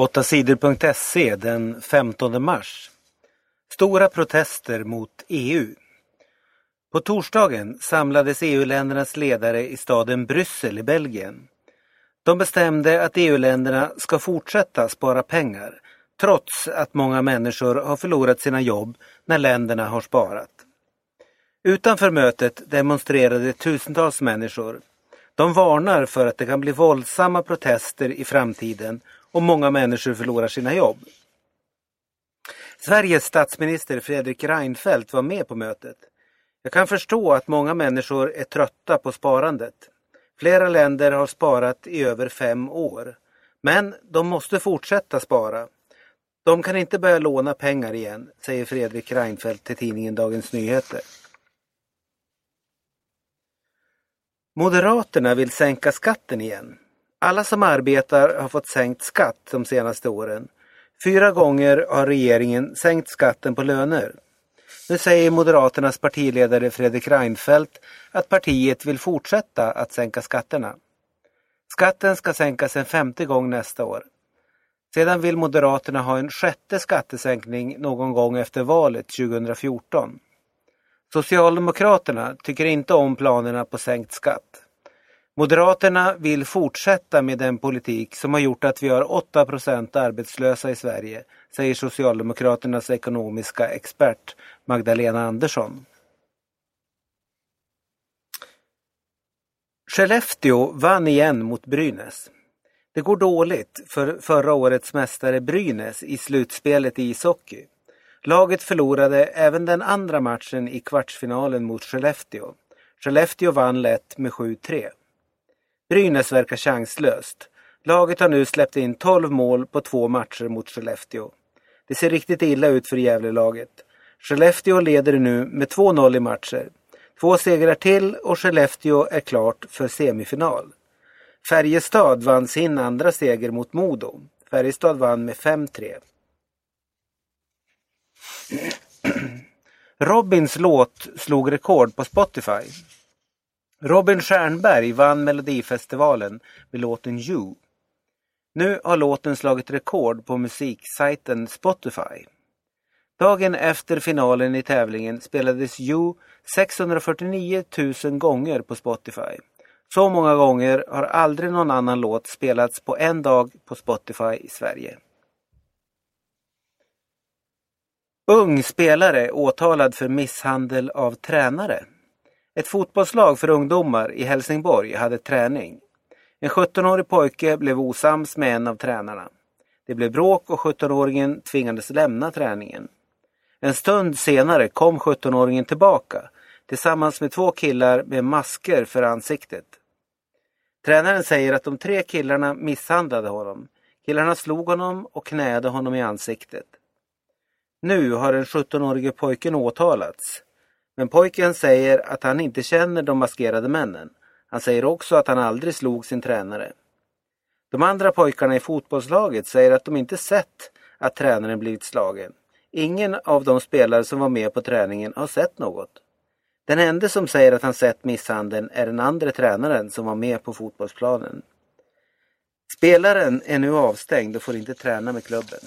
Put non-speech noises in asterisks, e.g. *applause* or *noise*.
8sidor.se den 15 mars. Stora protester mot EU. På torsdagen samlades EU-ländernas ledare i staden Bryssel i Belgien. De bestämde att EU-länderna ska fortsätta spara pengar trots att många människor har förlorat sina jobb när länderna har sparat. Utanför mötet demonstrerade tusentals människor. De varnar för att det kan bli våldsamma protester i framtiden och många människor förlorar sina jobb. Sveriges statsminister Fredrik Reinfeldt var med på mötet. Jag kan förstå att många människor är trötta på sparandet. Flera länder har sparat i över fem år. Men de måste fortsätta spara. De kan inte börja låna pengar igen, säger Fredrik Reinfeldt till tidningen Dagens Nyheter. Moderaterna vill sänka skatten igen. Alla som arbetar har fått sänkt skatt de senaste åren. Fyra gånger har regeringen sänkt skatten på löner. Nu säger Moderaternas partiledare Fredrik Reinfeldt att partiet vill fortsätta att sänka skatterna. Skatten ska sänkas en femte gång nästa år. Sedan vill Moderaterna ha en sjätte skattesänkning någon gång efter valet 2014. Socialdemokraterna tycker inte om planerna på sänkt skatt. Moderaterna vill fortsätta med den politik som har gjort att vi har 8 procent arbetslösa i Sverige, säger Socialdemokraternas ekonomiska expert Magdalena Andersson. Skellefteå vann igen mot Brynäs. Det går dåligt för förra årets mästare Brynäs i slutspelet i ishockey. Laget förlorade även den andra matchen i kvartsfinalen mot Skellefteå. Skellefteå vann lätt med 7-3. Brynäs verkar chanslöst. Laget har nu släppt in 12 mål på två matcher mot Skellefteå. Det ser riktigt illa ut för Gävlelaget. Skellefteå leder nu med 2-0 i matcher. Två segrar till och Skellefteå är klart för semifinal. Färjestad vann sin andra seger mot Modo. Färjestad vann med 5-3. *clears throat* Robins låt slog rekord på Spotify. Robin Stjernberg vann Melodifestivalen med låten You. Nu har låten slagit rekord på musiksajten Spotify. Dagen efter finalen i tävlingen spelades You 649 000 gånger på Spotify. Så många gånger har aldrig någon annan låt spelats på en dag på Spotify i Sverige. Ung spelare åtalad för misshandel av tränare. Ett fotbollslag för ungdomar i Helsingborg hade träning. En 17-årig pojke blev osams med en av tränarna. Det blev bråk och 17-åringen tvingades lämna träningen. En stund senare kom 17-åringen tillbaka tillsammans med två killar med masker för ansiktet. Tränaren säger att de tre killarna misshandlade honom. Killarna slog honom och knäde honom i ansiktet. Nu har den 17-årige pojken åtalats. Men pojken säger att han inte känner de maskerade männen. Han säger också att han aldrig slog sin tränare. De andra pojkarna i fotbollslaget säger att de inte sett att tränaren blivit slagen. Ingen av de spelare som var med på träningen har sett något. Den enda som säger att han sett misshandeln är den andra tränaren som var med på fotbollsplanen. Spelaren är nu avstängd och får inte träna med klubben.